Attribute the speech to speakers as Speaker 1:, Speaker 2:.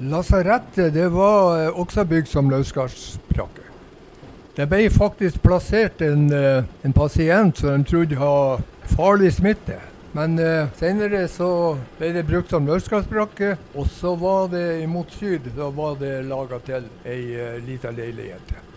Speaker 1: Lasarettet det var eh, også bygd som løsgardsbrakke. Det ble faktisk plassert en, eh, en pasient som de trodde hadde farlig smitte. Men eh, senere så ble det brukt som løsgardsbrakke, og så var det imot syd da var det laga til ei eh, lita leilighet.